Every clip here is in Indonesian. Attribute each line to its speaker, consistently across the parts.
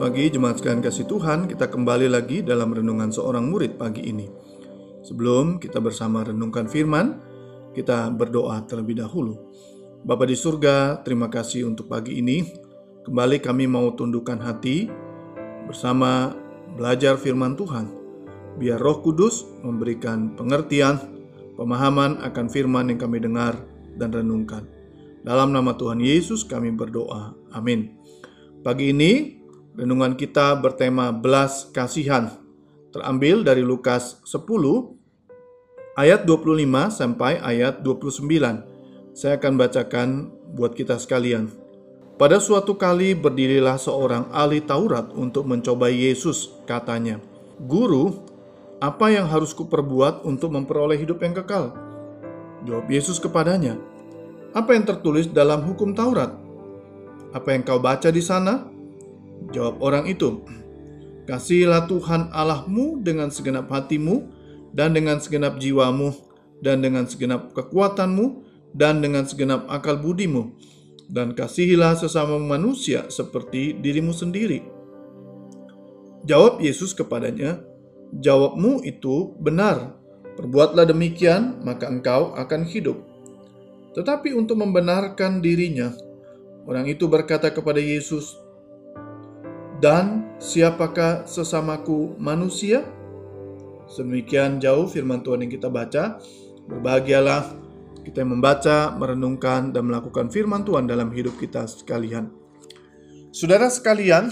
Speaker 1: Pagi jemaat sekalian kasih Tuhan, kita kembali lagi dalam renungan seorang murid pagi ini. Sebelum kita bersama renungkan firman, kita berdoa terlebih dahulu. Bapa di surga, terima kasih untuk pagi ini. Kembali kami mau tundukkan hati bersama belajar firman Tuhan. Biar Roh Kudus memberikan pengertian, pemahaman akan firman yang kami dengar dan renungkan. Dalam nama Tuhan Yesus kami berdoa. Amin. Pagi ini Renungan kita bertema belas kasihan. Terambil dari Lukas 10 ayat 25 sampai ayat 29. Saya akan bacakan buat kita sekalian. Pada suatu kali berdirilah seorang ahli Taurat untuk mencobai Yesus, katanya, "Guru, apa yang harus kuperbuat untuk memperoleh hidup yang kekal?" Jawab Yesus kepadanya, "Apa yang tertulis dalam hukum Taurat? Apa yang kau baca di sana?" Jawab orang itu, Kasihilah Tuhan Allahmu dengan segenap hatimu, dan dengan segenap jiwamu, dan dengan segenap kekuatanmu, dan dengan segenap akal budimu, dan kasihilah sesama manusia seperti dirimu sendiri. Jawab Yesus kepadanya, Jawabmu itu benar. Perbuatlah demikian, maka engkau akan hidup. Tetapi untuk membenarkan dirinya, orang itu berkata kepada Yesus, dan siapakah sesamaku manusia? Sedemikian jauh firman Tuhan yang kita baca. Berbahagialah kita yang membaca, merenungkan, dan melakukan firman Tuhan dalam hidup kita sekalian. Saudara sekalian,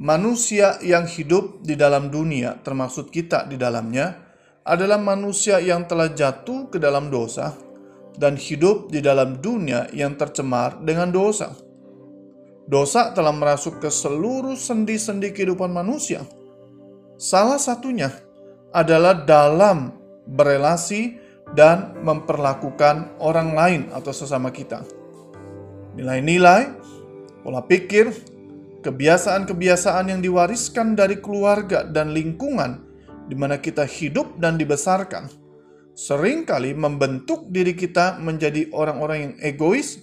Speaker 1: manusia yang hidup di dalam dunia, termasuk kita di dalamnya, adalah manusia yang telah jatuh ke dalam dosa dan hidup di dalam dunia yang tercemar dengan dosa. Dosa telah merasuk ke seluruh sendi-sendi kehidupan manusia. Salah satunya adalah dalam berelasi dan memperlakukan orang lain atau sesama kita. Nilai-nilai, pola pikir, kebiasaan-kebiasaan yang diwariskan dari keluarga dan lingkungan di mana kita hidup dan dibesarkan sering kali membentuk diri kita menjadi orang-orang yang egois,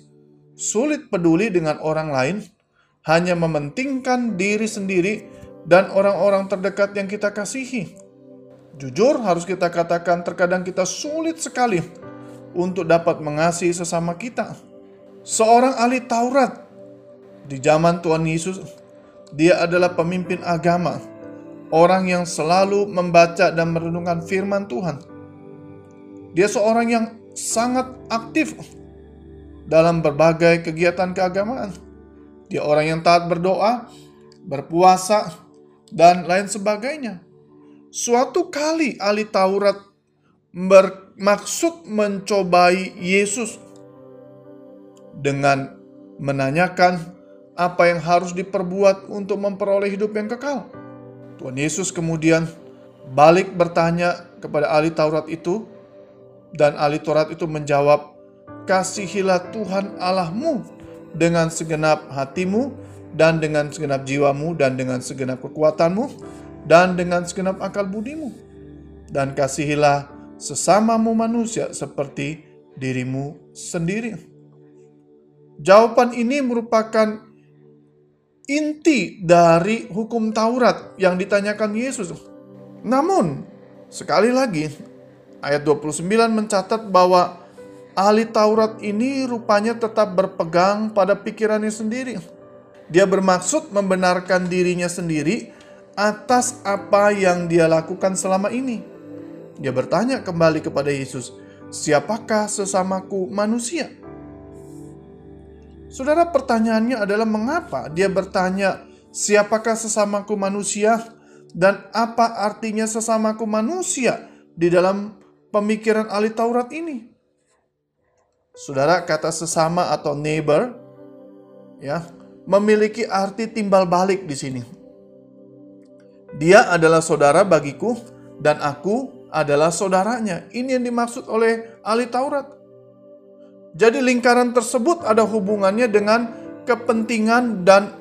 Speaker 1: sulit peduli dengan orang lain, hanya mementingkan diri sendiri dan orang-orang terdekat yang kita kasihi. Jujur, harus kita katakan, terkadang kita sulit sekali untuk dapat mengasihi sesama kita. Seorang ahli Taurat di zaman Tuhan Yesus, dia adalah pemimpin agama, orang yang selalu membaca dan merenungkan firman Tuhan. Dia seorang yang sangat aktif dalam berbagai kegiatan keagamaan dia orang yang taat berdoa, berpuasa, dan lain sebagainya. Suatu kali ahli Taurat bermaksud mencobai Yesus dengan menanyakan apa yang harus diperbuat untuk memperoleh hidup yang kekal. Tuhan Yesus kemudian balik bertanya kepada ahli Taurat itu, dan ahli Taurat itu menjawab, "Kasihilah Tuhan Allahmu dengan segenap hatimu dan dengan segenap jiwamu dan dengan segenap kekuatanmu dan dengan segenap akal budimu. Dan kasihilah sesamamu manusia seperti dirimu sendiri. Jawaban ini merupakan inti dari hukum Taurat yang ditanyakan Yesus. Namun, sekali lagi, ayat 29 mencatat bahwa ahli Taurat ini rupanya tetap berpegang pada pikirannya sendiri. Dia bermaksud membenarkan dirinya sendiri atas apa yang dia lakukan selama ini. Dia bertanya kembali kepada Yesus, "Siapakah sesamaku manusia?" Saudara, pertanyaannya adalah mengapa dia bertanya, "Siapakah sesamaku manusia?" dan apa artinya sesamaku manusia di dalam pemikiran ahli Taurat ini? Saudara, kata sesama atau neighbor ya, memiliki arti timbal balik di sini. Dia adalah saudara bagiku dan aku adalah saudaranya. Ini yang dimaksud oleh ahli Taurat. Jadi lingkaran tersebut ada hubungannya dengan kepentingan dan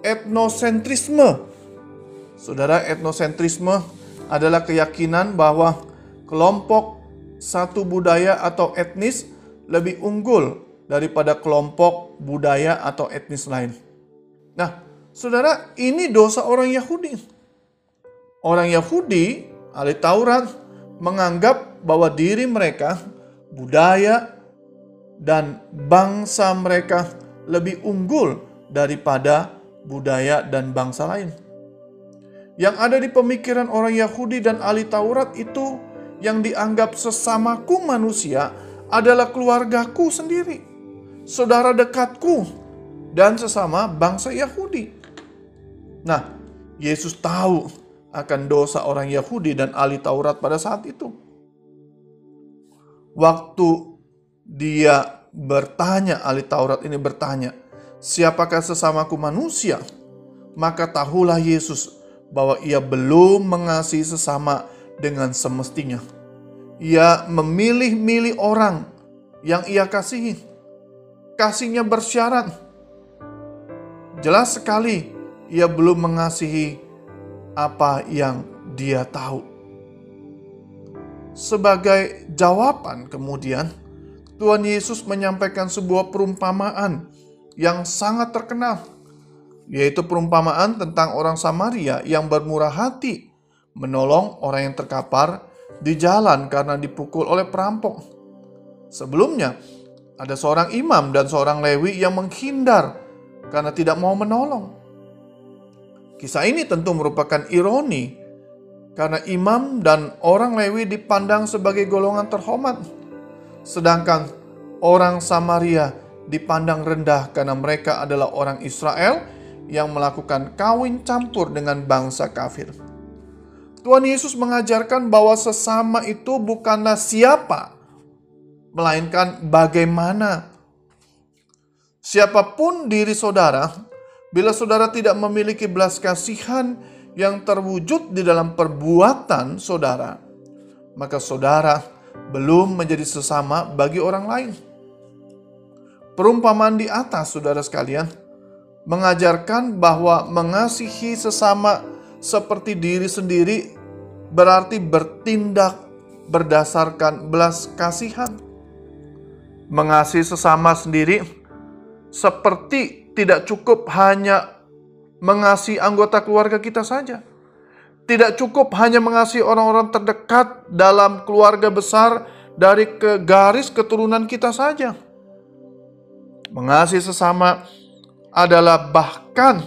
Speaker 1: etnosentrisme. Saudara, etnosentrisme adalah keyakinan bahwa kelompok satu budaya atau etnis lebih unggul daripada kelompok budaya atau etnis lain. Nah, Saudara, ini dosa orang Yahudi. Orang Yahudi, ahli Taurat, menganggap bahwa diri mereka, budaya, dan bangsa mereka lebih unggul daripada budaya dan bangsa lain. Yang ada di pemikiran orang Yahudi dan ahli Taurat itu yang dianggap sesamaku manusia adalah keluargaku sendiri, saudara dekatku, dan sesama bangsa Yahudi. Nah, Yesus tahu akan dosa orang Yahudi dan ahli Taurat pada saat itu. Waktu dia bertanya, ahli Taurat ini bertanya, siapakah sesamaku manusia? Maka tahulah Yesus bahwa ia belum mengasihi sesama dengan semestinya. Ia memilih-milih orang yang ia kasihi. Kasihnya bersyarat. Jelas sekali ia belum mengasihi apa yang dia tahu. Sebagai jawaban kemudian, Tuhan Yesus menyampaikan sebuah perumpamaan yang sangat terkenal, yaitu perumpamaan tentang orang Samaria yang bermurah hati menolong orang yang terkapar di jalan karena dipukul oleh perampok. Sebelumnya, ada seorang imam dan seorang Lewi yang menghindar karena tidak mau menolong. Kisah ini tentu merupakan ironi karena imam dan orang Lewi dipandang sebagai golongan terhormat, sedangkan orang Samaria dipandang rendah karena mereka adalah orang Israel yang melakukan kawin campur dengan bangsa kafir. Tuhan Yesus mengajarkan bahwa sesama itu bukanlah siapa, melainkan bagaimana. Siapa pun diri saudara, Bila saudara tidak memiliki belas kasihan yang terwujud di dalam perbuatan saudara, maka saudara belum menjadi sesama bagi orang lain. Perumpamaan di atas, saudara sekalian, mengajarkan bahwa mengasihi sesama seperti diri sendiri berarti bertindak berdasarkan belas kasihan. Mengasihi sesama sendiri seperti tidak cukup hanya mengasihi anggota keluarga kita saja. Tidak cukup hanya mengasihi orang-orang terdekat dalam keluarga besar dari ke garis keturunan kita saja. Mengasihi sesama adalah bahkan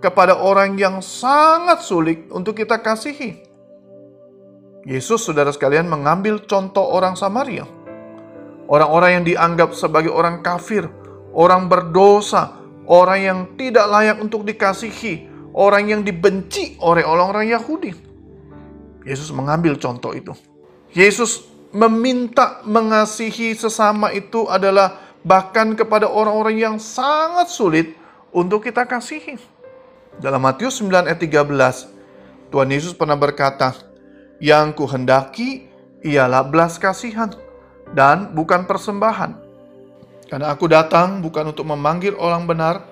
Speaker 1: kepada orang yang sangat sulit untuk kita kasihi. Yesus, saudara sekalian, mengambil contoh orang Samaria. Orang-orang yang dianggap sebagai orang kafir, orang berdosa, orang yang tidak layak untuk dikasihi, orang yang dibenci oleh orang-orang Yahudi. Yesus mengambil contoh itu. Yesus meminta mengasihi sesama itu adalah bahkan kepada orang-orang yang sangat sulit untuk kita kasihi. Dalam Matius 9 ayat 13, Tuhan Yesus pernah berkata, "Yang kuhendaki ialah belas kasihan dan bukan persembahan." Karena aku datang bukan untuk memanggil orang benar,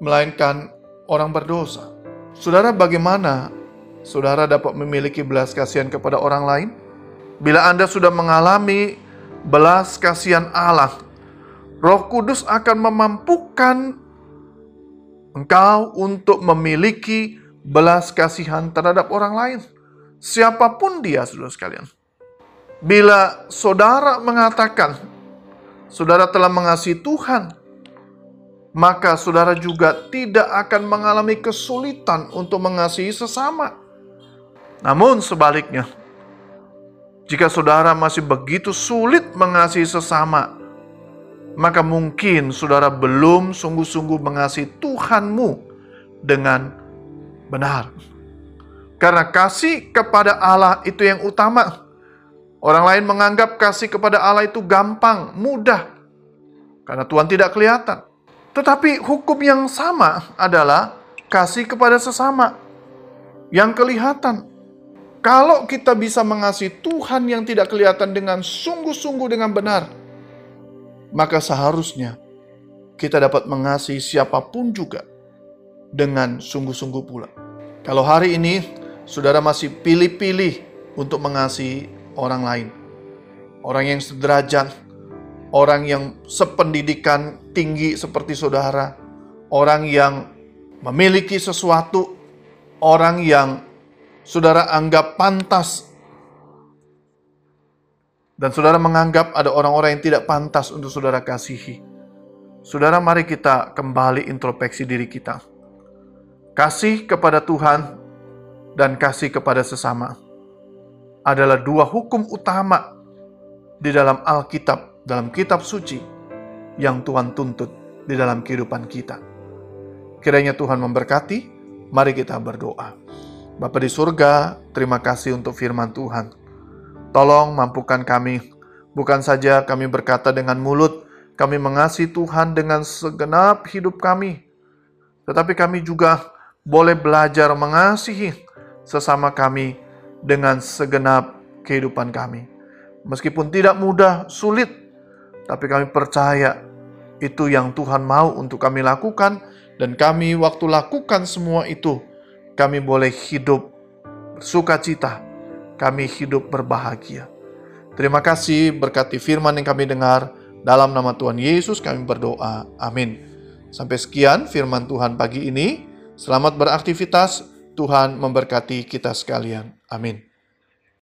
Speaker 1: melainkan orang berdosa. Saudara, bagaimana saudara dapat memiliki belas kasihan kepada orang lain? Bila Anda sudah mengalami belas kasihan Allah, Roh Kudus akan memampukan engkau untuk memiliki belas kasihan terhadap orang lain. Siapa pun dia, saudara sekalian. Bila saudara mengatakan, saudara telah mengasihi Tuhan, maka saudara juga tidak akan mengalami kesulitan untuk mengasihi sesama. Namun sebaliknya, jika saudara masih begitu sulit mengasihi sesama, maka mungkin saudara belum sungguh-sungguh mengasihi Tuhanmu dengan benar. Karena kasih kepada Allah itu yang utama Orang lain menganggap kasih kepada Allah itu gampang, mudah, karena Tuhan tidak kelihatan. Tetapi hukum yang sama adalah kasih kepada sesama yang kelihatan. Kalau kita bisa mengasihi Tuhan yang tidak kelihatan dengan sungguh-sungguh dengan benar, maka seharusnya kita dapat mengasihi siapa pun juga dengan sungguh-sungguh pula. Kalau hari ini saudara masih pilih-pilih untuk mengasihi orang lain. Orang yang sederajat, orang yang sependidikan tinggi seperti saudara, orang yang memiliki sesuatu orang yang saudara anggap pantas dan saudara menganggap ada orang-orang yang tidak pantas untuk saudara kasihi. Saudara, mari kita kembali introspeksi diri kita. Kasih kepada Tuhan dan kasih kepada sesama adalah dua hukum utama di dalam Alkitab, dalam kitab suci yang Tuhan tuntut di dalam kehidupan kita. Kiranya Tuhan memberkati, mari kita berdoa. Bapa di surga, terima kasih untuk firman Tuhan. Tolong mampukan kami, bukan saja kami berkata dengan mulut, kami mengasihi Tuhan dengan segenap hidup kami, tetapi kami juga boleh belajar mengasihi sesama kami dengan segenap kehidupan kami. Meskipun tidak mudah, sulit, tapi kami percaya itu yang Tuhan mau untuk kami lakukan, dan kami waktu lakukan semua itu, kami boleh hidup sukacita kami hidup berbahagia. Terima kasih berkati firman yang kami dengar. Dalam nama Tuhan Yesus kami berdoa. Amin. Sampai sekian firman Tuhan pagi ini. Selamat beraktivitas. Tuhan memberkati kita sekalian. Amin.